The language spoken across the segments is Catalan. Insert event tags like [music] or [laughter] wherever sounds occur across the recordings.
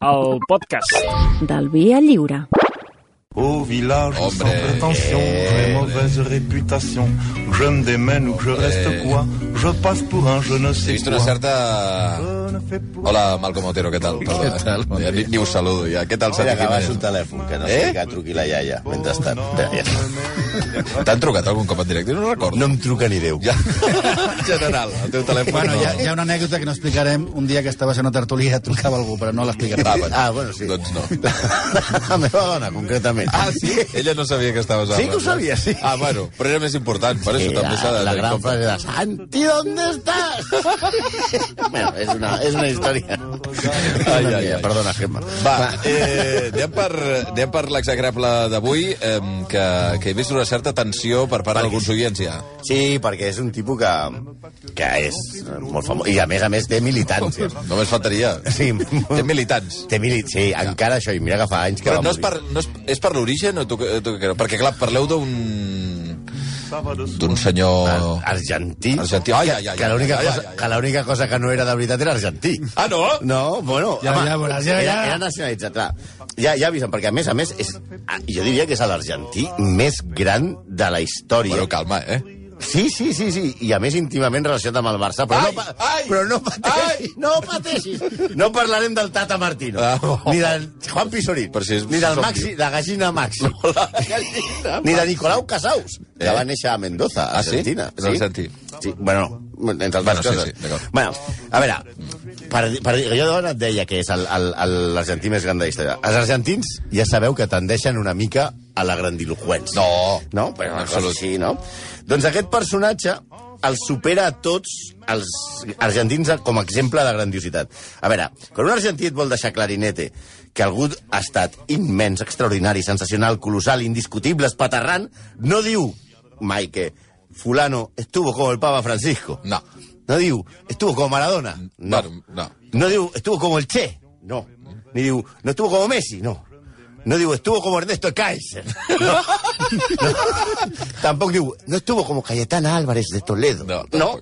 el podcast. Del Via Lliure. Au village Hombre. sans prétention, j'ai mauvaise réputation. Je me démène ou je reste quoi, je passe pour un je ne sais vist quoi. una certa... Hola, Malcom Otero, què tal? Què tal? Ja, ni, ni us saludo, ja. Què tal, Santi un Jiménez? telèfon, que no Eh? sé que truqui la iaia, mentrestant. Ja, ja. T'han trucat algun cop en directe? No recordo. No em truca ni Déu. Ja. En [laughs] general, el teu telèfon Bueno, no. hi ha, hi ha una anècdota que no explicarem. Un dia que estaves en una tertúlia [laughs] trucava algú, però no l'explicarem. Ah, bueno. Ah, bueno, sí. Doncs no. [laughs] La meva dona, concretament. Ah, sí? Ella no sabia que estaves a Sí que ho sabia, sí. Ah, bueno, però era més important, per això també s'ha de la gran frase de Santi, ¿dónde estàs? [laughs] bueno, és una, és una història. Ai, ai, ai. Perdona, Gemma. Va, eh, anem per, anem per l'exagrable d'avui, eh, que, que he vist una certa tensió per part d'alguns oients ja. Sí, perquè és un tipus que, que és molt famós. I a més a més té militància. [laughs] Només faltaria. Sí, Té militants. Té milit, sí, encara això, i mira que fa anys que Però va no és per, no és, és per l'origen o tu, tu, què? perquè clar, parleu d'un d'un senyor... Argentí. Argentí. Ai, ai, ai, que l'única ai, ai, cosa, ai, ai. que cosa que no era de veritat era argentí. Ah, no? No, bueno, Ja, ja veuràs, ja, era, ja. era nacionalitzat, clar. Ja, ja avisen, perquè a més a més, és, ah, jo diria que és l'argentí més gran de la història. Bueno, calma, eh? Sí, sí, sí, sí, i a més íntimament relacionat amb el Barça, però, Ai, no, pa ai, però no pateixis, no pateixis. No parlarem del Tata Martino, Ah, oh. ni del Juan Pisorín, Per si és- ni del Maxi, de Gallina Maxi, ni de Nicolau Casaus, que Eh? va néixer a Mendoza, Ah, sí? Argentina. És argentí. Sí, bueno, entre altres Bueno, sí, coses. sí, d'acord. bueno, a veure, per, per, jo d'on et deia que és l'argentí més gran de la història. Els argentins ja sabeu que tendeixen una mica a la grandiloquència. No. No? Però Absolut. així, no? Doncs aquest personatge el supera a tots els argentins com a exemple de grandiositat. A veure, quan un argentí et vol deixar clarinete que algú ha estat immens, extraordinari, sensacional, colossal, indiscutible, espaterrant, no diu mai que fulano estuvo como el Papa Francisco. No. No diu, estuvo como Maradona. No. Bueno, no. No diu, estuvo como el Che. No. Ni diu, no estuvo como Messi. No. No diu, estuvo como Ernesto Kaiser. No. [laughs] no. Tampoc diu, no estuvo como Cayetana Álvarez de Toledo. No, no.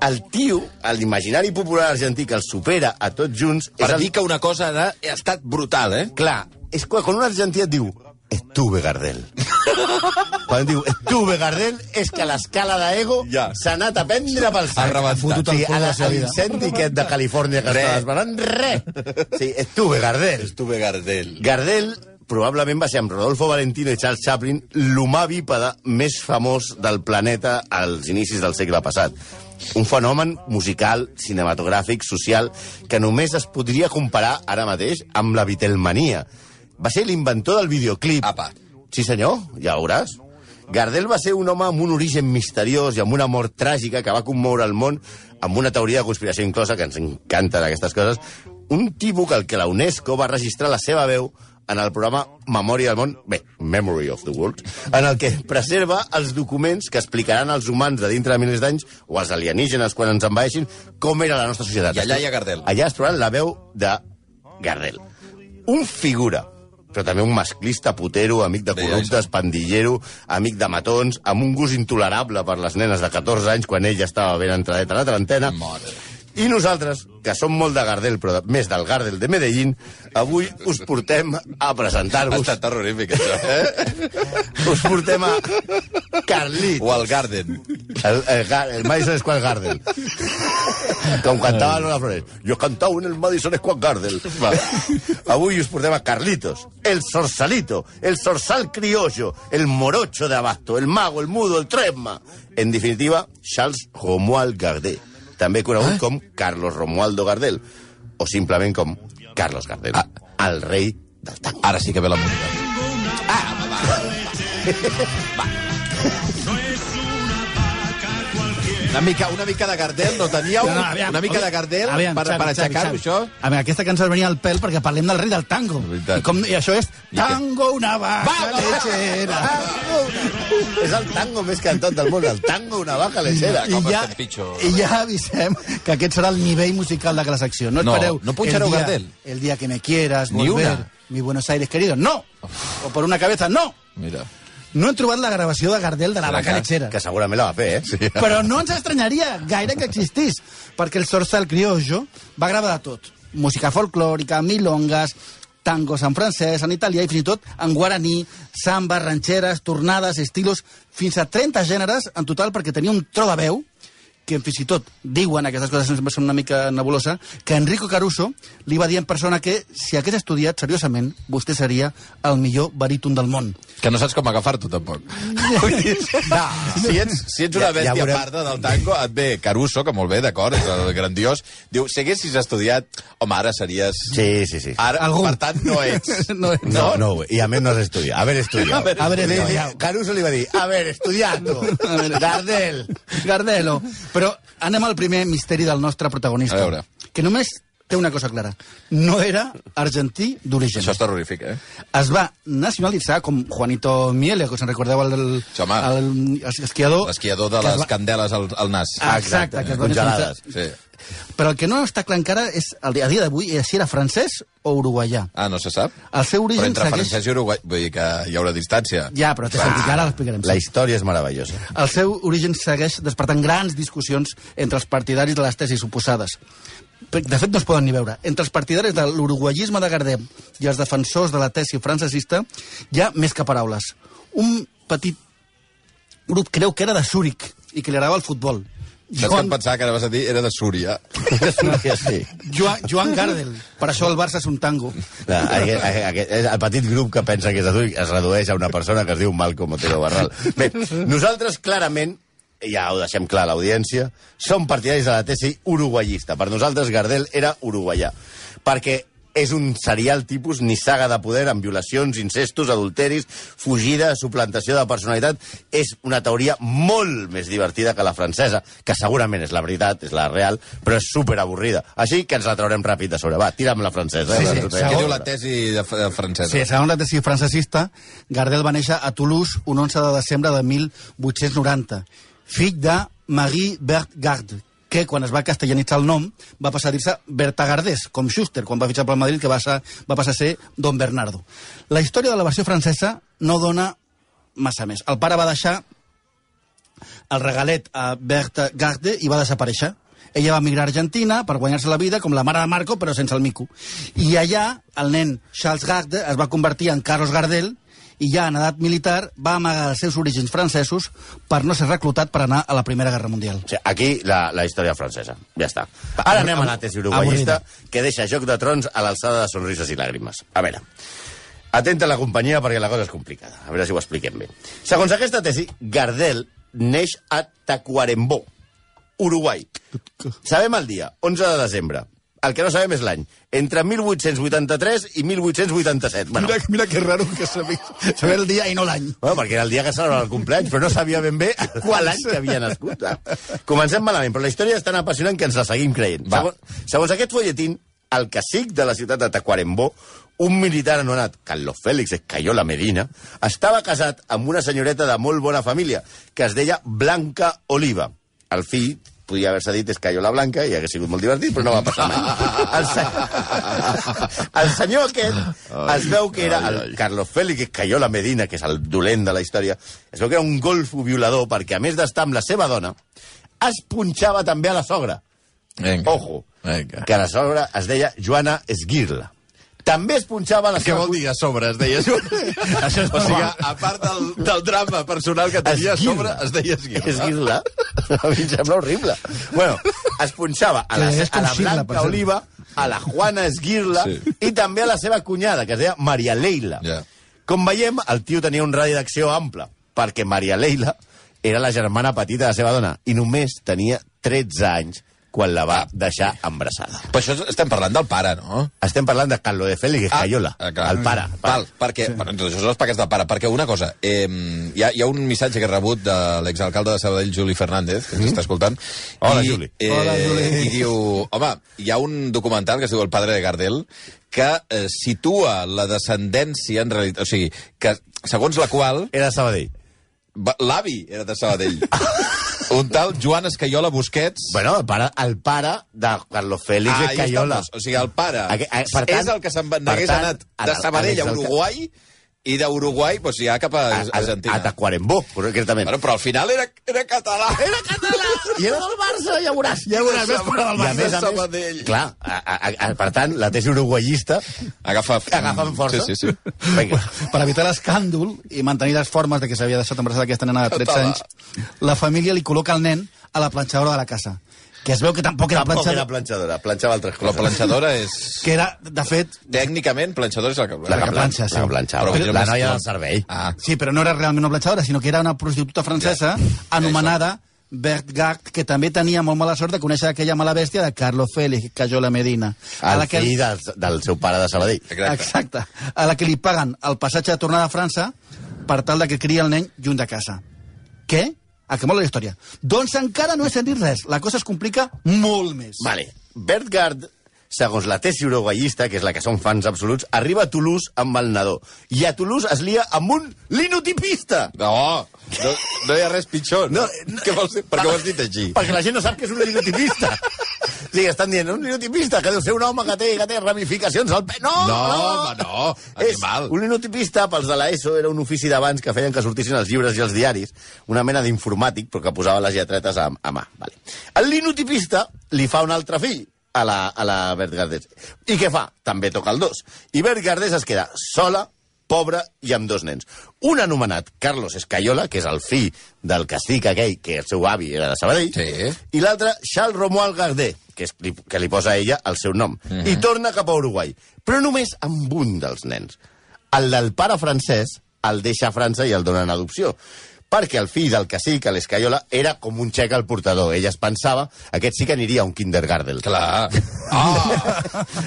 El tio, l'imaginari popular argentí que el supera a tots junts... Per és el... dir que una cosa ha, ha estat brutal, eh? Clar, és quan un argentí et diu estuve Gardel. quan diu estuve Gardel és que l'escala d'ego Ja. s'ha anat a prendre pel sac. Ha rebentat. fotut el Sí, a de la- a l'incendi aquest de Califòrnia que Re. estava esperant, res. Sí, estuve Gardel. Estuve Gardel. Gardel probablement va ser amb Rodolfo Valentino i Charles Chaplin l'humà bípede més famós del planeta als inicis del segle passat. Un fenomen musical, cinematogràfic, social, que només es podria comparar ara mateix amb la Beatlemania. Va ser l'inventor del videoclip. Apa. Sí, senyor, ja ho veuràs. Gardel va ser un home amb un origen misteriós i amb una mort tràgica que va commoure el món amb una teoria de conspiració inclosa, que ens encanten aquestes coses, un tipus que el que la UNESCO va registrar la seva veu en el programa Memòria del Món, bé, Memory of the World, en el que preserva els documents que explicaran als humans de dintre de milers d'anys, o als alienígenes quan ens envaeixin, com era la nostra societat. I allà hi ha Gardel. Allà es trobaran la veu de Gardel. Un figura, però també un masclista putero, amic de corruptes, pandillero, amic de matons, amb un gust intolerable per les nenes de 14 anys quan ell ja estava ben entradeta a la trentena. Mare. I nosaltres, que som molt de Gardel, però més del Gardel de Medellín, avui us portem a presentar-vos... estat terrorífic, això. Eh? Us portem a Carlit, O al Garden. el, el, el Madison Square Garden. Com cantava Lola Flores. Jo cantava en el Madison Square Garden. Va. Avui us portem a Carlitos, el Sorsalito, el Sorsal Criollo, el Morocho de Abasto, el Mago, el Mudo, el Tresma. En definitiva, Charles Romuald Gardel, també conegut com Carlos Romualdo Gardel, o simplement com Carlos Gardel, Ah. el rei del tango. Ara sí que ve la música. Ah, va, va. [laughs] Una mica, una mica de Gardel, no teníeu? No, no, aviam, una mica de Gardel aviam, per, Xavi, per aixecar-ho, això? A veure, aquesta cançó venia al pèl perquè parlem del rei del tango. I, com, I això és tango, una vaca Va, lechera. [laughs] És el tango més cantat del món, el tango una vaca lechera. I com ja. I ja avisem que aquest serà el nivell musical de la secció. No, No, espereu no punxareu el dia, Gardel. El día que me quieras, Ni volver, una. mi Buenos Aires querido. No! O por una cabeza, no! Mira. No he trobat la gravació de Gardel de la vaca lechera. Que segurament la va fer, eh? Sí. Però no ens estranyaria gaire que existís, perquè el Sorsal Criollo va gravar de tot. música folclòrica, milongas, tangos en francès, en italià i fins i tot en guaraní, samba, ranxeres, tornades, estilos, fins a 30 gèneres en total perquè tenia un tro de veu que fins i tot diuen, aquestes coses sempre són una mica nebulosa, que Enrico Caruso li va dir en persona que si hagués estudiat seriosament, vostè seria el millor baríton del món. Que no saps com agafar-t'ho, tampoc. [laughs] Vull dir, No. si, ets, si ets una Ja- ja bèstia veurem. parda del tango, et ve Caruso, que molt bé, d'acord, és el grandiós. Diu, si haguessis estudiat, home, ara series... Sí, sí, sí. Ara, Algú. per tant, no ets. [laughs] No, No, no, güey. y a menos no has estudiado. Haber estudiado. Haber estudiado. Caruso le iba a decir, haber estudiado. Gardel. Gardelo. Però anem al primer misteri del nostre protagonista. A veure. Que només té una cosa clara. No era argentí d'origen. Això és terrorífic, eh? Es va nacionalitzar com Juanito Miele, que us en recordeu el, el, Sí, el, el esquiador. L'esquiador de les va- candeles al, al nas. Ah, exacte, que es va nacionalitzar. Sí. Però el que no està clar encara és, a dia d'avui, és si era francès o uruguaià. Ah, no se sap? El seu Però origen entre segueix... francès i uruguai, vull dir que hi haurà distància. Ja, però t'he sentit, ara l'explicarem. La història és meravellosa. El seu origen segueix despertant grans discussions entre els partidaris de les tesis oposades. De fet, no es poden ni veure. Entre els partidaris de l'uruguayisme de Gardem i els defensors de la tesi francesista hi ha més que paraules. Un petit grup creu que era de Zúrich i que li agradava el futbol. Saps que em pensava que ara vas a dir [laughs] era de Súria. sí. Joan, Joan Gardel. Per això el Barça és un tango. Clar, aquest, aquest, el petit grup que pensa que és adult es redueix a una persona que es diu Malcom Otero Barral. Bé, nosaltres clarament, ja ho deixem clar a l'audiència, som partidaris de la tesi uruguayista. Per nosaltres Gardel era uruguaià. Perquè és un serial tipus ni saga de poder amb violacions, incestos, adulteris, fugida, suplantació de personalitat. És una teoria molt més divertida que la francesa, que segurament és la veritat, és la real, però és super avorrida. Així que ens la traurem ràpid de sobre. Va, tira'm la francesa. Sí, eh, sí, la- Què diu la tesi de, de francesa? Sí, segons la tesi francesista, Gardel va néixer a Toulouse un 11 de desembre de 1890, fill de Marie Bertgard, que quan es va castellanitzar el nom va passar a dir-se Bertagardès, com Schuster, quan va fitxar pel Madrid, que va, ser, va passar a ser Don Bernardo. La història de la versió francesa no dona massa més. El pare va deixar el regalet a Berta Garde i va desaparèixer. Ella va migrar a Argentina per guanyar-se la vida com la mare de Marco, però sense el mico. I allà el nen Charles Garde es va convertir en Carlos Gardel i ja en edat militar va amagar els seus orígens francesos per no ser reclutat per anar a la Primera Guerra Mundial. O sigui, aquí la, la història francesa. Ja està. Ara anem a la tesi uruguayista, que deixa Joc de Trons a l'alçada de sonrises i làgrimes. A veure, atenta a la companyia perquè la cosa és complicada. A veure si ho expliquem bé. Segons aquesta tesi, Gardel neix a Tacuarembó, Uruguai. Sabem el dia, 11 de desembre. El que no sabem és l'any. Entre 1883 i 1887. Bueno, Mira, mira que raro que saber, saber el dia i no l'any. Bueno, perquè era el dia que celebrava el compleany, però no sabia ben bé qual any que havia nascut. Comencem malament, però la història és tan apassionant que ens la seguim creient. Va. Segons, segons aquest folletín, el cacic de la ciutat de Tacuarembó, un militar anomenat Carlos Félix Escayola Medina, estava casat amb una senyoreta de molt bona família, que es deia Blanca Oliva. El fill podia haver-se dit Escayola Blanca i hagués sigut molt divertit, però no va passar mai. El, se... el senyor aquest es veu que era el Carlos Félix Escayola Medina, que és el dolent de la història, es veu que era un golfo violador perquè, a més d'estar amb la seva dona, es punxava també a la sogra. Vinga. Ojo, Vinga. que la sogra es deia Joana Esguirla. També es punxava a la Què seva... vol dir a sobre, es deia? [laughs] Això és o sigui, a part del, del drama personal que tenia a sobre, es deia esguirla. Esguirla? [laughs] A mi em sembla horrible. Bueno, es punxava a la, a la Blanca. Oliva, a la Juana Esguirla Sí. i també a la seva cunyada, que es deia Maria Leila. Ja. Com veiem, el tio tenia un radi d'acció ample, perquè Maria Leila era la germana petita de la seva dona i només tenia 13 anys quan la va deixar embarassada. Però això estem parlant del pare, no? Estem parlant de Carlo de Félix Escayola, ah, clar. el pare. Val, perquè, bueno, doncs això són les paques del pare, perquè una cosa, eh, hi, ha, hi ha un missatge que he rebut de l'exalcalde de Sabadell, Juli Fernández, que ens està escoltant. Hola, i, Juli. Eh, Hola, Juli. I diu, home, hi ha un documental que es diu El padre de Gardel, que eh, situa la descendència, en realitat, o sigui, que segons la qual Era de Sabadell. l'avi era de Sabadell. [laughs] un tal Joan Escaiola Busquets, Bueno, el pare, el pare de Carlos Félix Ah, ahí Escayola. estamos. O sigui, el pare Aqu- eh, per tant- és el que se'n tant, anat a de Sabadell a a Uruguai i d'Uruguai doncs, ja cap a A, a, Argentina. a Tacuarembó, concretament. Bueno, però al final era, era català. [laughs] Era català! I era del Barça, ja veuràs. Ja veuràs, ves fora del I a Barça. més a més, clar, a, a, a, per tant, la tesi uruguayista Agafa... agafa amb força. Sí, sí, sí. [laughs] Vinga. Per evitar l'escàndol i mantenir les formes de que s'havia deixat embarassada aquesta nena de 13 Català. anys, la família li col·loca el nen a la planxadora de la casa. Que es veu que tampoc era Tampoc planxadora. era planxadora, planxava altres La coses. planxadora [laughs] és... Que era, de fet, Tècnicament, planxadora és la que... La que planxa, planxa, sí. la que planxava. Però dir, la noia del servei. Ah, Sí, però no era realment una planxadora, sinó que era una prostituta francesa [laughs] anomenada Bert Gart, que també tenia molt mala sort de conèixer aquella mala bèstia de Carlos Félix Cayola Medina. a El la que, fill del, del seu pare de Sabadell. exacte. exacte. A la que li paguen el passatge de tornada a França per tal de que cria el nen lluny de casa. Què? A que mola la història. Doncs encara no he sentit res. La cosa es complica molt més. Vale. Bert Gard, segons la tesi uruguayista, que és la que són fans absoluts, arriba a Toulouse amb el nadó. I a Toulouse es lia amb un linotipista. No, no, no hi ha res pitjor. No, no, Què vols dir? Per què ho has dit així? [laughs] Perquè la gent no sap que és un linotipista. O sigui, estan dient, un linotipista, que deu ser un home que té, que té ramificacions al pe... No, No, no, És animal. un linotipista, pels de l'ESO, era un ofici d'abans que feien que sortissin els llibres i els diaris, una mena d'informàtic, però que posava les lletretes a, a mà. Vale. El linotipista li fa un altre fill, a la, a la Bert Gardés. I què fa? També toca el dos. I Bert Gardés es queda sola, pobra i amb dos nens. Un anomenat Carlos Escayola, que és el fill del cacic aquell, que el seu avi era de Sabadell, Sí. i l'altre, Charles Romuald Gardé, que, és, que li posa a ella el seu nom, Mhm. i torna cap a Uruguai. Però només amb un dels nens. El del pare francès el deixa a França i el dona en adopció perquè el fill del cacic, l'Escaiola, era com un xec al portador. Ella es pensava, aquest sí que aniria a un kindergarten. Clar. Oh!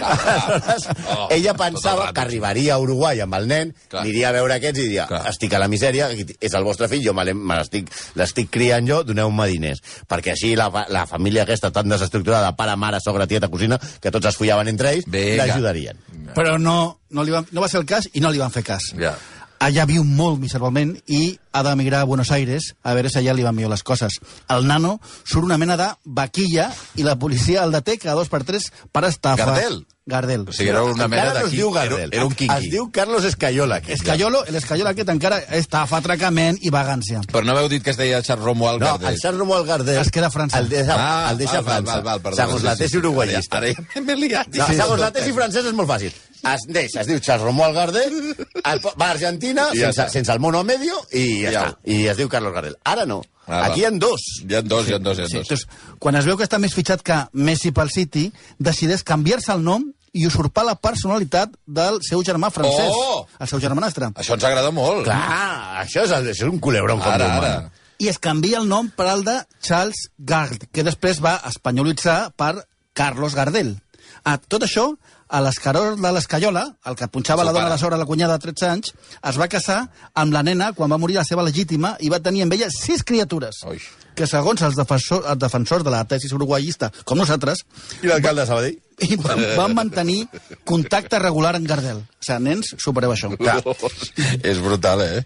Aleshores, [laughs] Oh, ella pensava que arribaria a Uruguai amb el nen, Clar. aniria a veure aquests i diria, Clar. estic a la misèria, és el vostre fill, jo me l'estic criant jo, doneu-me diners. Perquè així la, la família aquesta tan desestructurada, pare, mare, sogra, tieta, cosina, que tots es follaven entre ells, l'ajudarien. Però no, no, li van, no va ser el cas i no li van fer cas. Ja. Allà viu molt miserablement i ha d'emigrar a Buenos Aires a veure si allà li van millor les coses. El nano surt una mena de vaquilla i la policia el deté cada dos per tres per estafa. Gardel? Gardel. O sigui, era una mena Encara no es de... diu Gardel. Era, era un quinqui. Es diu Carlos Escaiola. aquest. Escayolo, l'escayolo aquest encara estafa, atracament i vagància. Però no m'heu dit que es deia Charles Romuald No, Gardel. el Charles Romuald Gardel... Es queda a França. El deixa, Ah, el deixa val, val, França. val, val, perdó, segons la tesi uruguayista. Ara ja m'he liat. No, Sí, segons la tesi francesa és molt fàcil. Es deixa, es diu Charles Romuald Gardel, el, va a Argentina, I ja sense, està. sense el mono a medio, i ja, Ja. està. I es diu Carlos Gardel. Ara no. Ah, Aquí hi ha dos. Hi ha dos, hi ha dos, hi ha Sí, dos. entonces, quan es veu que està més fitxat que Messi pel City, decideix canviar-se el nom i usurpar la personalitat del seu germà francès, Oh! el seu germanastre. Això ens agrada molt. Clar, això és, això és un culebron com Ara, Déu ara. mana. I es canvia el nom per al de Charles Gard, que després va espanyolitzar per Carlos Gardel. A tot això, a l'escaror de l'Escaiola, el que punxava la dona a la sobre, la cunyada de 13 anys, es va casar amb la nena quan va morir la seva legítima i va tenir amb ella sis criatures. Ui. Que segons els, defensor, els defensors de la tesis uruguayista, com nosaltres, I l'alcalde de Sabadell? [laughs] i van, van mantenir contacte regular amb Gardel. O sigui, nens, supereu això. Clar. [laughs] És brutal, eh?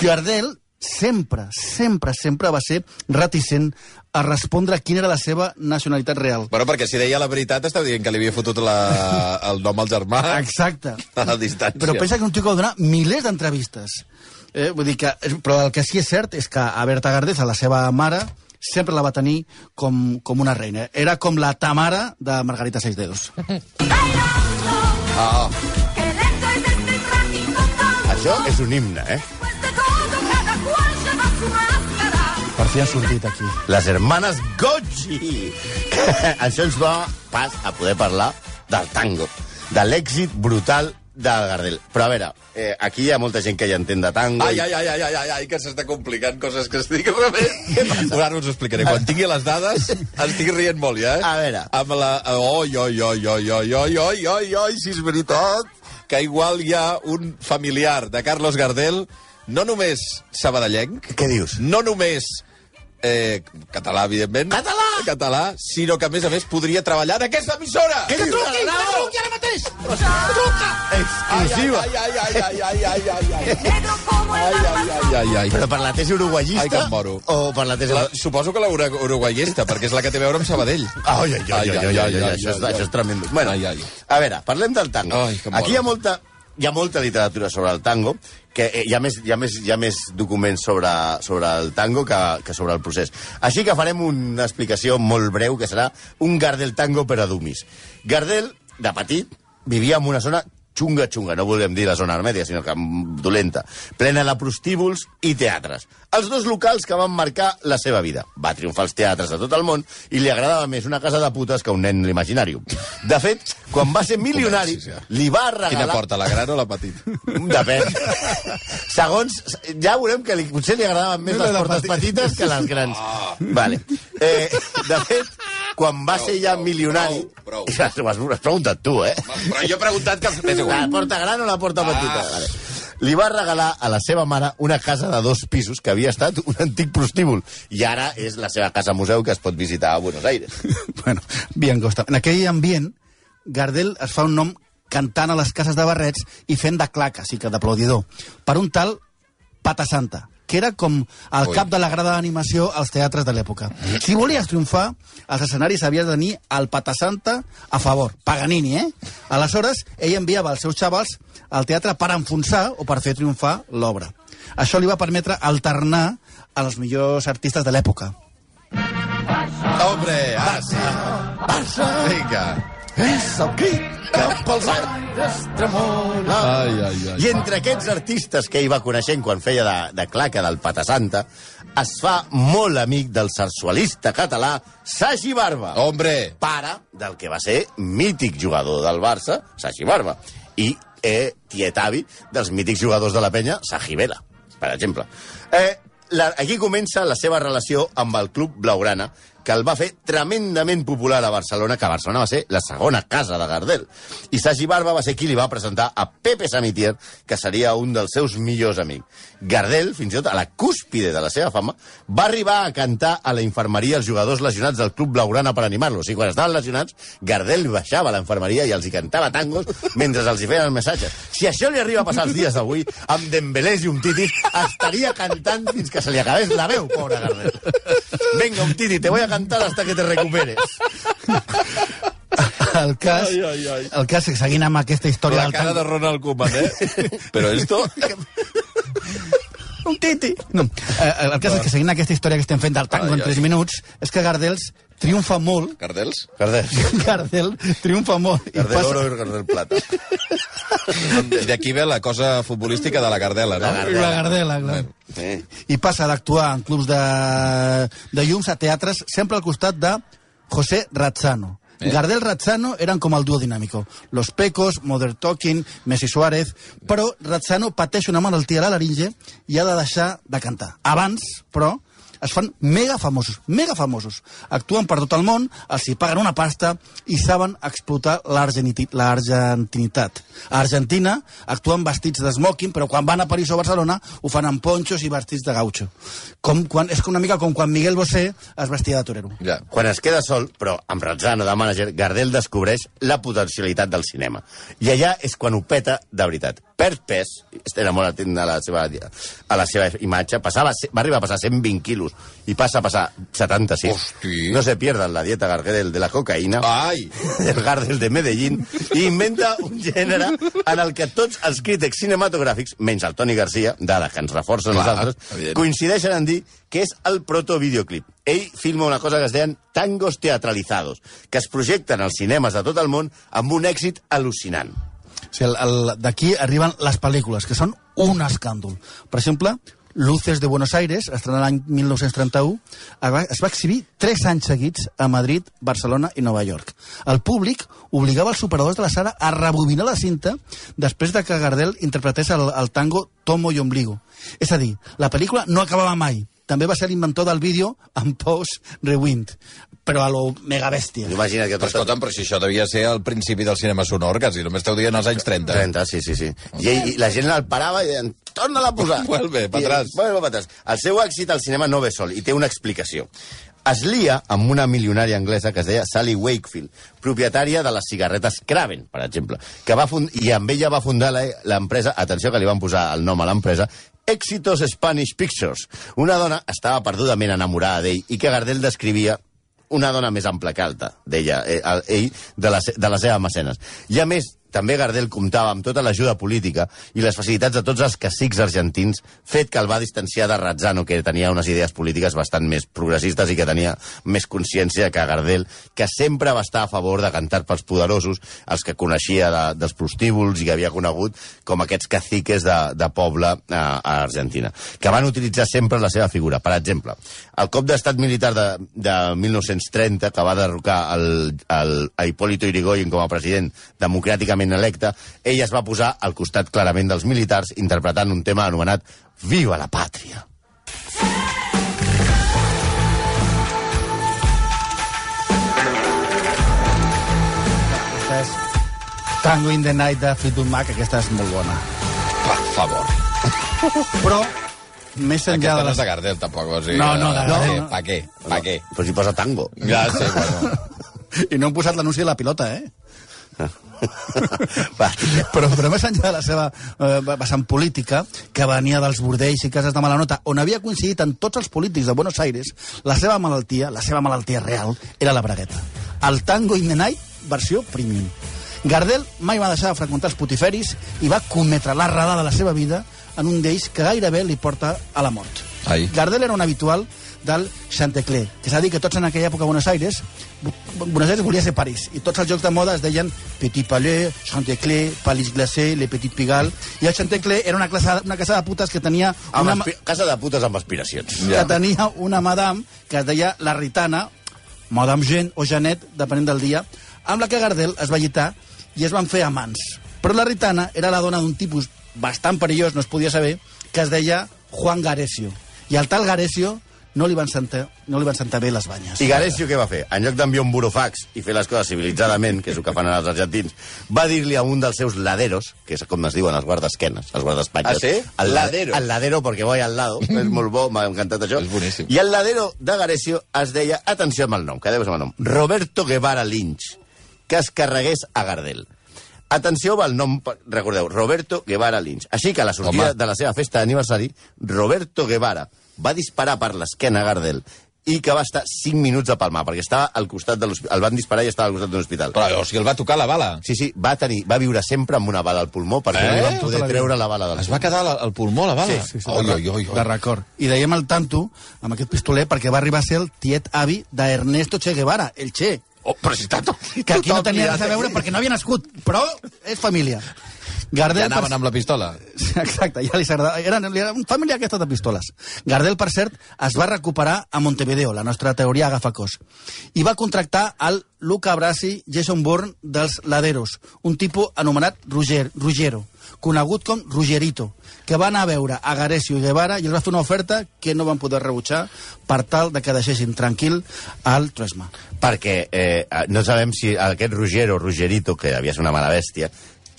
Gardel sempre, sempre, sempre va ser reticent a respondre quina era la seva nacionalitat real. Bueno, perquè si deia la veritat estava dient que li havia fotut la, [laughs] el nom al germà Exacte. [laughs] a la distància. Però pensa que un tio que va donar milers d'entrevistes. Eh, vull dir que, però el que sí és cert és que a Berta Gardés, a la seva mare, sempre la va tenir com, com una reina. Era com la Tamara de Margarita Seis Dedos. [laughs] Ah. Això és un himne, eh? Per fi han sortit aquí. Les hermanes Gocci. [laughs] Això ens dona pas a poder parlar del tango, de l'èxit brutal del Gardel. Però a veure, eh, aquí hi ha molta gent que ja entén de tango. Ai, i- ai, ai, ai, ai, ai, ai, que s'està complicant coses que estic rebent. Ara us ho explicaré. Quan tingui les dades, [laughs] estic rient molt, ja, eh? A veure. Amb la... Oi, oi, oi, oi, oi, oi, oi, oi, oi, si és veritat que igual hi ha un familiar de Carlos Gardel, no només sabadellenc, Què dius? no només eh, català, evidentment. Català! Català, sinó que, a més a més, podria treballar en aquesta emissora! Dius? truqui, que truqui ara mateix! Exclusiva. Ai, ai, ai, ai, ai, ai, ai, ai, ai. Ai, ai, ai, ai, ai. Però per la tesi Ai, que uruguayista em moro. o per la tesi... La, suposo que la uruguaiesta, perquè és la que té a veure amb Sabadell. Ai, ai, ai, ai, ai, ai, ai, ai, això, és, ai, això és tremendo. Bueno, Ai, ai. a veure, parlem del tango. Ai, que em Aquí hi ha moro. molta hi ha molta literatura sobre el tango, que eh, hi, ha més, hi, ha més, hi ha més documents sobre, sobre el tango que, que sobre el procés. Així que farem una explicació molt breu, que serà un Gardel tango per a dumis. Gardel, de petit, vivia en una zona xunga, xunga, no volem dir la zona armèdia, sinó que dolenta, plena de prostíbuls i teatres. Els dos locals que van marcar la seva vida. Va triomfar als teatres de tot el món i li agradava més una casa de putes que un nen l'imaginari. De fet, quan va ser milionari, Comencis, ja. li va Quina regalar... porta, la gran o la petita? Depèn. Segons... Ja veurem que li, potser li agradaven més les portes petites que les grans. Vale. Eh, de fet, quan va ser ja milionari... prou, prou. Ja, Ho has, ho has preguntat tu, eh? Però jo he preguntat que... [laughs] La porta gran o la porta petita? Vale. Li va regalar a la seva mare una casa de dos pisos que havia estat un antic prostíbul i ara és la seva casa museu que es pot visitar a Buenos Aires. [laughs] bueno, bien costa. En aquell ambient, Gardel es fa un nom cantant a les cases de barrets i fent de claca, sí que d'aplaudidor, per un tal Pata Santa, que era com el Ui. cap de la grada d'animació als teatres de l'època. Si volies triomfar, als escenaris havies de tenir el Pata Santa a favor. Paganini, eh? Aleshores, ell enviava els seus xavals al teatre per enfonsar o per fer triomfar l'obra. Això li va permetre alternar a els millors artistes de l'època. Hombre, ara sí. Barça Vinga. És el crit que pels aires tremona. Ai, ai, ai. I entre aquests artistes que ell va coneixent quan feia de, de claca del Pata Santa, es fa molt amic del sensualista català Sagi Barba, Hombre. pare del que va ser mític jugador del Barça, Sagi Barba, i eh, tietavi dels mítics jugadors de la penya, Sagi Vela, per exemple. Eh, la, aquí comença la seva relació amb el club blaugrana, que el va fer tremendament popular a Barcelona, que Barcelona va ser la segona casa de Gardel. I Sagi Barba va ser qui li va presentar a Pepe Samitier, que seria un dels seus millors amics. Gardel, fins i tot a la cúspide de la seva fama, va arribar a cantar a la infermeria els jugadors lesionats del club blaugrana per animar-los. I quan estaven lesionats, Gardel baixava a la infermeria i els hi cantava tangos mentre els hi feien el missatge. Si això li arriba a passar els dies d'avui, amb Dembélés i un Titi, estaria cantant fins que se li acabés la veu, pobre Gardel. Venga, un Titi, te voy a cantar hasta que te recuperes. [laughs] El cas, Ai, ai, ai. el cas que seguint amb aquesta història La del cara tango... de Ronald Koeman, eh? [laughs] Però esto... Un titi! No, eh, el cas és que seguint aquesta història que estem fent del tango Ai, en 3 ai. minuts, és que Gardels triomfa molt, Cardels? Gardel. [laughs] Gardel triomfa molt i Gardel passa... oro i Gardel plata. I d'aquí ve la cosa futbolística de la Gardela, no? La Gardela. La Gardela, clar. Eh? I passa d'actuar en clubs de, de llums a teatres sempre al costat de José Razzano. Eh. Gardel Razzano eren com el duo dinàmico. Los Pecos, Modern Talking, Messi Suárez... Però Razzano pateix una malaltia a la laringe i ha de deixar de cantar. Abans, però, es fan mega famosos, mega famosos. Actuen per tot el món, els hi paguen una pasta i saben explotar l'argentinitat. A Argentina actuen vestits de smoking, però quan van a París o Barcelona ho fan amb ponxos i vestits de gaucho. Com quan, és una mica com quan Miguel Bosé es vestia de torero. Ja. Quan es queda sol, però amb Razzano de mànager, Gardel descobreix la potencialitat del cinema. I allà és quan ho peta de veritat. Perd pes, era molt atent a la seva, a la seva imatge, passava, va arribar a passar 120 quilos i passa a passar 76. Hosti. No se pierdan la dieta Gardel de la cocaïna. Ai! el Gardel de Medellín, i inventa un gènere en el que tots els crítics cinematogràfics, menys el Toni Garcia, dada que ens reforça Clar, nosaltres, evident. coincideixen en dir que és el protovideoclip. Ell filma una cosa que es deien tangos teatralizados, que es projecten als cinemes de tot el món amb un èxit al·lucinant. O sigui, d'aquí arriben les pel·lícules, que són un escàndol. Per exemple, Luces de Buenos Aires, estrenada l'any 1931, es va, exhibir tres anys seguits a Madrid, Barcelona i Nova York. El públic obligava els operadors de la sala a rebobinar la cinta després de que Gardel interpretés el, el tango Tomo y Ombligo. És a dir, la pel·lícula no acabava mai. També va ser l'inventor del vídeo en post rewind, però a lo megabèstia. Imagina't que Però tot... escolta'm, però si això devia ser al principi del cinema sonor, quasi, només esteu dient als anys 30. 30, sí, sí, sí. I, I la gent el parava i deien, torna-la a posar. [laughs] Vuelve, pa' atrás. Vuelve pa' atrás. El seu èxit al cinema no ve sol i té una explicació. Es lia amb una milionària anglesa que es deia Sally Wakefield, propietària de les cigarretes Craven, per exemple, que va fund... i amb ella va fundar la- l'empresa, atenció que li van posar el nom a l'empresa, Éxitos Spanish Pictures. Una dona estava perdudament enamorada d'ell i que Gardel descrivia una dona més ampla que alta, deia eh, el- ell, de la, de la seva mecenes. I a més, també Gardel comptava amb tota l'ajuda política i les facilitats de tots els cacics argentins, fet que el va distanciar de Razzano, que tenia unes idees polítiques bastant més progressistes i que tenia més consciència que Gardel, que sempre va estar a favor de cantar pels poderosos, els que coneixia de, dels prostíbuls i que havia conegut com aquests caciques de, de poble a, a Argentina, que van utilitzar sempre la seva figura. Per exemple, el cop d'estat militar de, de 1930, que va derrocar el, el, a Hipólito Yrigoyen com a president democràticament electe, ell es va posar al costat clarament dels militars interpretant un tema anomenat Viva la pàtria. Tango in the Night de Fleetwood Mac, aquesta és molt bona. Per favor. Però, més enllà Aquesta de no les... és de Gardel, tampoc. O sigui, No, no, de no, Gardel no. Pa què? Pa què? Però si posa tango. Ja sé, [laughs] bueno. I no hem posat l'anunci de la pilota, eh? [laughs] Va, Però, però més enllà de la seva eh, vessant política, que venia dels bordells i cases de mala nota, on havia coincidit amb tots els polítics de Buenos Aires, la seva malaltia, la seva malaltia real, era la bragueta. El tango in the night, versió premium. Gardel mai va deixar de freqüentar els putiferis i va cometre la rada de la seva vida en un d'ells que gairebé li porta a la mort. Ai. Gardel era un habitual del Chantecler, que és a dir, que tots en aquella època a Buenos Aires, Bu- Buenos Aires volia ser París, i tots els jocs de moda es deien Petit Palais, Chantecler, Palais Glacé, Le Petit Pigalle, i el Chantecler era una, classe, una casa de putes que tenia una, casa de putes amb aspiracions. que tenia una madame que es deia la Ritana, Madame Jean o Janet, depenent del dia, amb la que Gardel es va llitar i es van fer amants. Però la Ritana era la dona d'un tipus bastant perillós, no es podia saber, que es deia Juan Garesio. I al tal Garesio no li van sentar, no li van sentar bé les banyes. I Garesio què va fer? En lloc d'enviar un burofax i fer les coses civilitzadament, que és el que fan els argentins, va dir-li a un dels seus laderos, que és com es diuen els guardesquenes, els guardaespatlles... Ah, sí? El la- Laderos. El ladero, perquè voy al lado. és molt bo, m'ha encantat això. És boníssim. I el ladero de Garesio es deia, atenció amb el nom, quedeu amb el nom, Roberto Guevara Lynch, que es carregués a Gardel. Atenció el nom, recordeu, Roberto Guevara Lynch. Així que a la sortida Home. de la seva festa d'aniversari, Roberto Guevara va disparar per l'esquena a Gardel i que va estar 5 minuts a palmar, perquè estava al costat de l'hospital. El van disparar i estava al costat d'un hospital. Però, o sigui, el va tocar la bala. Sí, sí, va, tenir, va viure sempre amb una bala al pulmó perquè Eh? no li van poder Tota treure la bala del Es va quedar al, al pulmó, la bala? Sí, sí, sí, oi, de, oi, oi, de oi. record. I dèiem el tanto amb aquest pistoler perquè va arribar a ser el tiet avi d'Ernesto Che Guevara, el Che, Oh, però si està tot... [laughs] que aquí no tenia res a veure perquè no havia nascut, però és família. Gardel, Ja anaven per- amb la pistola. [laughs] Exacte, ja li s'agradava. Era, era una família aquesta de pistoles. Gardel, per cert, es va recuperar a Montevideo, la nostra teoria agafa cos. I va contractar el Luca Brasi, Jason Bourne dels Laderos, un tipus anomenat Roger, Ruggiero, conegut com Rugerito, que va anar a veure a Garesio i Guevara i els va fer una oferta que no van poder rebutjar per tal de que deixessin tranquil al Tresma. perquè eh, no sabem si aquest Roger o Rogerito, que havia ser una mala bèstia,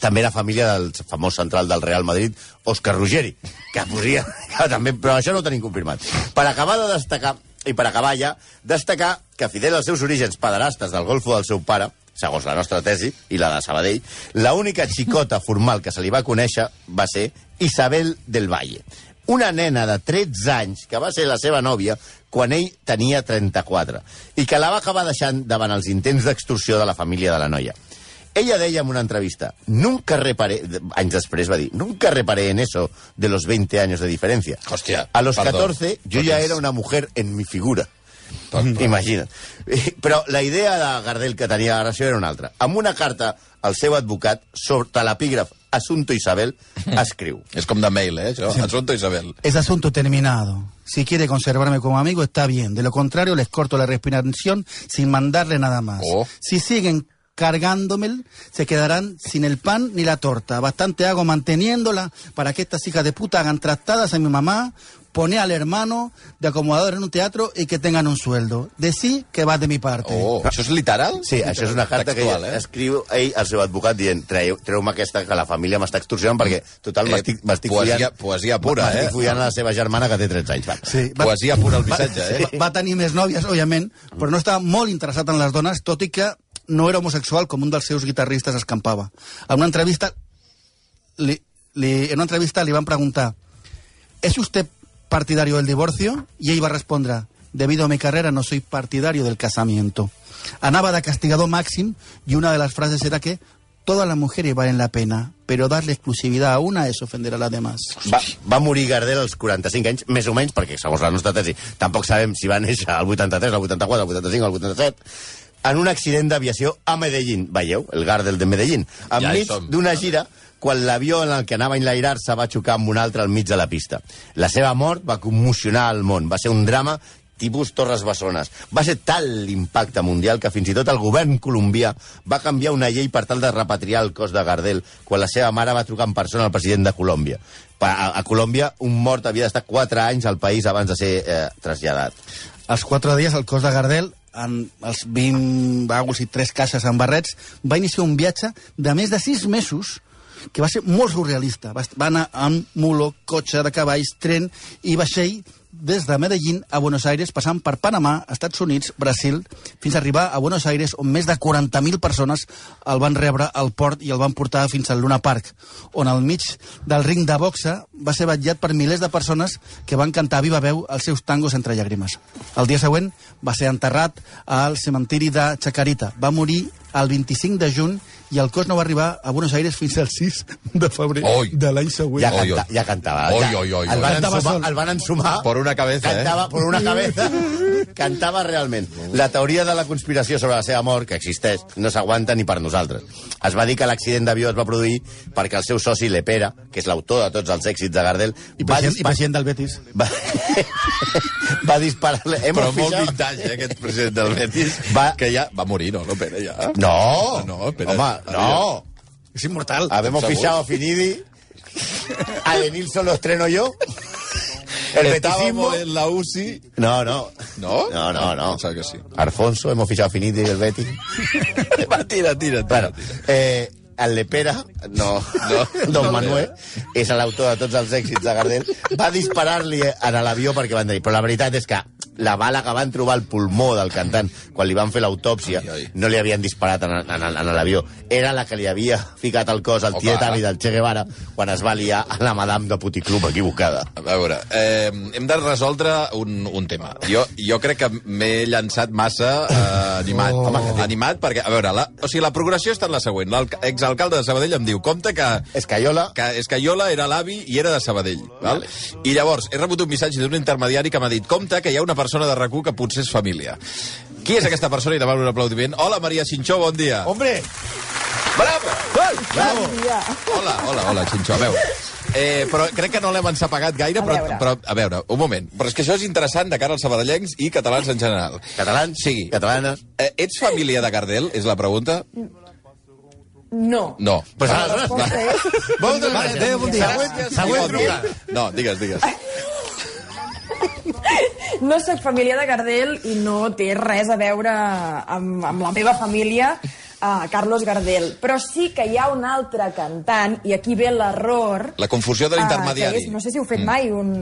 també era família del famós central del Real Madrid, Òscar Ruggeri, que podria... Que també, però això no ho tenim confirmat. Per acabar de destacar, i per acabar ja, destacar que fidel als seus orígens pederastes del golfo del seu pare, segons la nostra tesi i la de Sabadell, la única xicota formal que se li va conèixer va ser Isabel del Valle, una nena de 13 anys que va ser la seva nòvia quan ell tenia 34 i que la va acabar deixant davant els intents d'extorsió de la família de la noia. Ella deia en una entrevista, nunca reparé, anys després va dir, nunca reparé en eso de los 20 años de diferencia. Hòstia, A los perdó. 14 yo ya era una mujer en mi figura. Perdó. Imagina't. [laughs] Però la idea de Gardel que tenia era una altra. Amb una carta al seu advocat, sota l'epígraf Asunto Isabel, [laughs] escriu. És com de mail, eh, això? Asunto Isabel. Es asunto terminado. Si quiere conservarme como amigo, está bien. De lo contrario, les corto la respiración sin mandarle nada más. Oh. Si siguen cargándome, se quedarán sin el pan ni la torta. Bastante hago manteniéndola para que estas hijas de puta hagan trastadas a mi mamá, poner al hermano de acomodador en un teatro y que tengan un sueldo. Decí que va de mi parte. Oh, això és literal? Sí, això és una carta Textual, que ell eh? escriu ell al seu advocat dient treu, treu-me aquesta que la família m'està extorsionant perquè, total, Eh, m'estic m'estic poesia- follant... poesia pura, m'estic eh? follant a la seva germana que té 13 anys. Va. Sí, va, Poesia pura al missatge, eh? va, va tenir més nòvies, òbviament, però no estava molt interessat en les dones, tot i que no era homosexual com un dels seus guitarristes escampava. En una entrevista li, li, en una entrevista li van preguntar ¿Es usted partidario del divorcio? Y ell va respondre Debido a mi carrera no soy partidario del casamiento. Anava de castigador màxim i una de les frases era que Todas las mujeres valen la pena, pero darle exclusividad a una es ofender a las demás. Va, va morir Gardel als 45 anys, més o menys, perquè segons la nostra tesi tampoc sabem si va néixer al 83, al 84, al 85, al 87, en un accident d'aviació a Medellín. Veieu? El Gardel de Medellín. Ja Enmig som. d'una gira quan l'avió en el que anava a enlairar-se va xocar amb un altre al mig de la pista. La seva mort va commocionar el món. Va ser un drama tipus Torres Bessones. Va ser tal l'impacte mundial que fins i tot el govern colombià va canviar una llei per tal de repatriar el cos de Gardel quan la seva mare va trucar en persona al president de Colòmbia. A, a Colòmbia, un mort havia d'estar 4 anys al país abans de ser eh, traslladat. Als quatre dies, el cos de Gardel, en els 20 vagos i 3 caixes amb barrets, va iniciar un viatge de més de 6 mesos que va ser molt surrealista. Va, va anar amb mulo, cotxe de cavalls, tren i vaixell des de Medellín a Buenos Aires, passant per Panamà, Estats Units, Brasil, fins a arribar a Buenos Aires, on més de 40.000 persones el van rebre al port i el van portar fins al Luna Park, on al mig del ring de boxa va ser batllat per milers de persones que van cantar a viva veu els seus tangos entre llàgrimes. El dia següent va ser enterrat al cementiri de Chacarita. Va morir el 25 de juny i el cos no va arribar a Buenos Aires fins al 6 de febrer Oi. de l'any següent. Ja, Oi, canta, oi. ja cantava. Oi, ja, oi, oi, el, oi. van Cantava ensumar, el van ensumar. Por una cabeza, eh? Cantava por una cabeza. [laughs] Cantava realment. La teoria de la conspiració sobre la seva mort, que existeix, no s'aguanta ni per nosaltres. Es va dir que l'accident d'avió es va produir perquè el seu soci Lepera, que és l'autor de tots els èxits de Gardel, I va, president, I dispar president del Betis. va, [laughs] va disparar-le... Hem Però molt vintage, eh, aquest president del Betis, Va- que ja va morir, no? No, Pere, ja. No, No, espera. home, no. És immortal. Habemos ¿Seguro? fichado a Finidi, [laughs] a De Nilsson lo estreno yo, el betisismo... En la UCI... No, no. ¿No? No, no, no. Pensaba que sí. Alfonso, hemos fichado a Finidi del Betis. [laughs] Va, tira, tira, tira. Bueno, eh, el Lepera, no, No, [laughs] Don no, Manuel, és l'autor de tots els èxits de Gardel, va disparar-li a l'avió perquè van dir, però la veritat és que la bala que van trobar al pulmó del cantant quan li van fer l'autòpsia no li havien disparat en, en, en l'avió. Era la que li havia [laughs] ficat al cos al Oh, tiet avi del Che Guevara quan es va liar a la madame de Puticlub equivocada. A veure, eh, hem de resoldre un, un tema. Jo, jo crec que m'he llançat massa eh, animat. Oh. Animat perquè, a veure, la, o sigui, la progressió està en la següent. L'exalcalde de Sabadell em diu, compte que Escaiola, que Escaiola era l'avi i era de Sabadell. Val? I llavors he rebut un missatge d'un intermediari que m'ha dit compte que hi ha una persona de rac que potser és família. Qui és aquesta persona? I demano un aplaudiment. Hola, Maria Xinxó, bon dia. Hombre, Bravo! Bravo! Hola, hola, hola, Xinxó. A veure, eh, però crec que no l'hem ensapagat gaire, però, però, a veure, un moment. Però és que això és interessant de cara als sabadellencs i catalans en general. catalans, Sí. catalanes... Eh, ets família de Gardel? És la pregunta? No. No. Pues Vale, gràcies. adéu, bon dia. Següent, següent Bon dia. trucada. No, digues, digues. [laughs] No sóc família de Gardel i no té res a veure amb, amb la meva família, uh, Carlos Gardel. Però sí que hi ha un altre cantant, i aquí ve l'error... La confusió de eh, l'intermediari. és- no sé si heu fet mai un...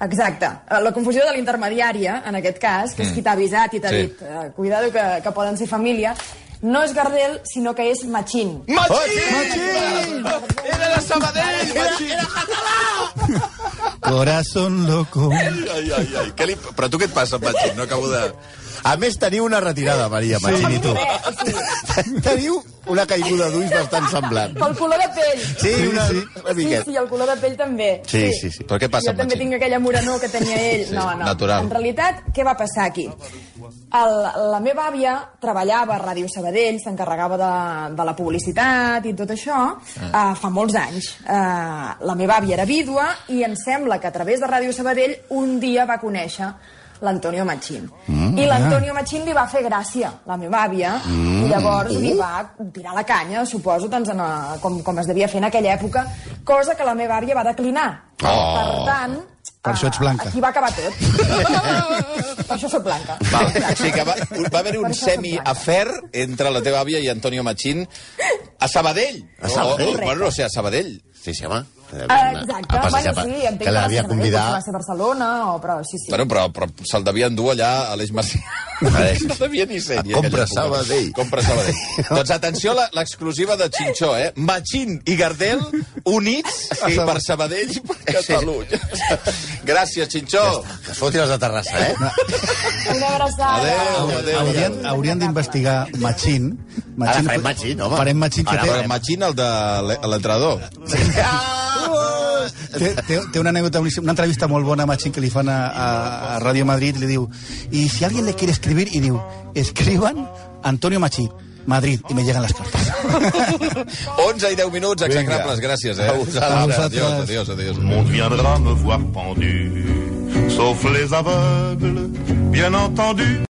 Exacte. Eh, La confusió de l'intermediària, en aquest cas, que és qui t'ha avisat i t'ha Sí. dit eh, cuidado que, que poden ser família, no és Gardel, sinó que és Machín. Machín! Era de Sabadell, Machín! Corazón loco. Ai, ai, ai. Què li... Però tu què et passa, Machín? No acabo de... A més, teniu una retirada, Maria Machín i tu. Sigui, [laughs] teniu una caiguda d'ulls bastant semblant. pel color de pell. Sí, una, sí. una Sí, miqueta. sí, el color de pell també. Sí, sí, sí. Però què passa jo amb també tinc aquella morenor que tenia [laughs] ell. Sí, no, no. natural. En realitat, què va passar aquí? El, la meva àvia treballava a Ràdio Sabadell, s'encarregava de, de la publicitat i tot això uh, fa molts anys. Uh, la meva àvia era vídua i em sembla que a través de Ràdio Sabadell un dia va conèixer l'Antonio Machín. Mm, I l'Antonio Machín li va fer gràcia, la meva àvia, mm, i llavors li va tirar la canya, suposo, doncs, en, a, com, com es devia fer en aquella època, cosa que la meva àvia va declinar. Oh. Per tant... Per això ets eh, blanca. Aquí va acabar tot. per això sóc blanca. Va, o sigui que va, va haver-hi un semi-afer entre la teva àvia i Antonio Machín a Sabadell. A Sabadell? O, o, bueno, no sé, a Sabadell. Sí, sí, home. Ah, exacte, A passejar bueno, sí, entenc que l'havia va ser a Sabadell, convidat... va ser a Barcelona, o, però sí, sí. Bueno, però, però se'l devia endur allà a l'Eix Macià. No devia ni ser. ni Compra. Sabadell. Compra Sabadell. [laughs] doncs atenció a la- l'exclusiva de Xinxó, eh? Machín i Gardel units i per Sabadell i per Catalunya. [laughs] Gràcies, Xinxó. Que es fotin els de Terrassa, eh? Una abraçada. Adéu, adéu. Haurien, haurien d'investigar Machín. Ara farem Machín, home. Farem Machín, que Ara, Machín, el de l'e- l'entrenador. Té, té, té una anècdota, una entrevista molt bona a Machín que li fan a, a, a Radio Madrid i li diu, y si alguien le quiere escribir, y diu, escriban Antonio Machín, Madrid, y me llegan las cartas. 11 i 10 minuts, execrables. Gràcies, eh? A vosaltres. Adiós, adiós, adiós. Monde viendra me voir pendu, sauf les aveugles, bien entendu.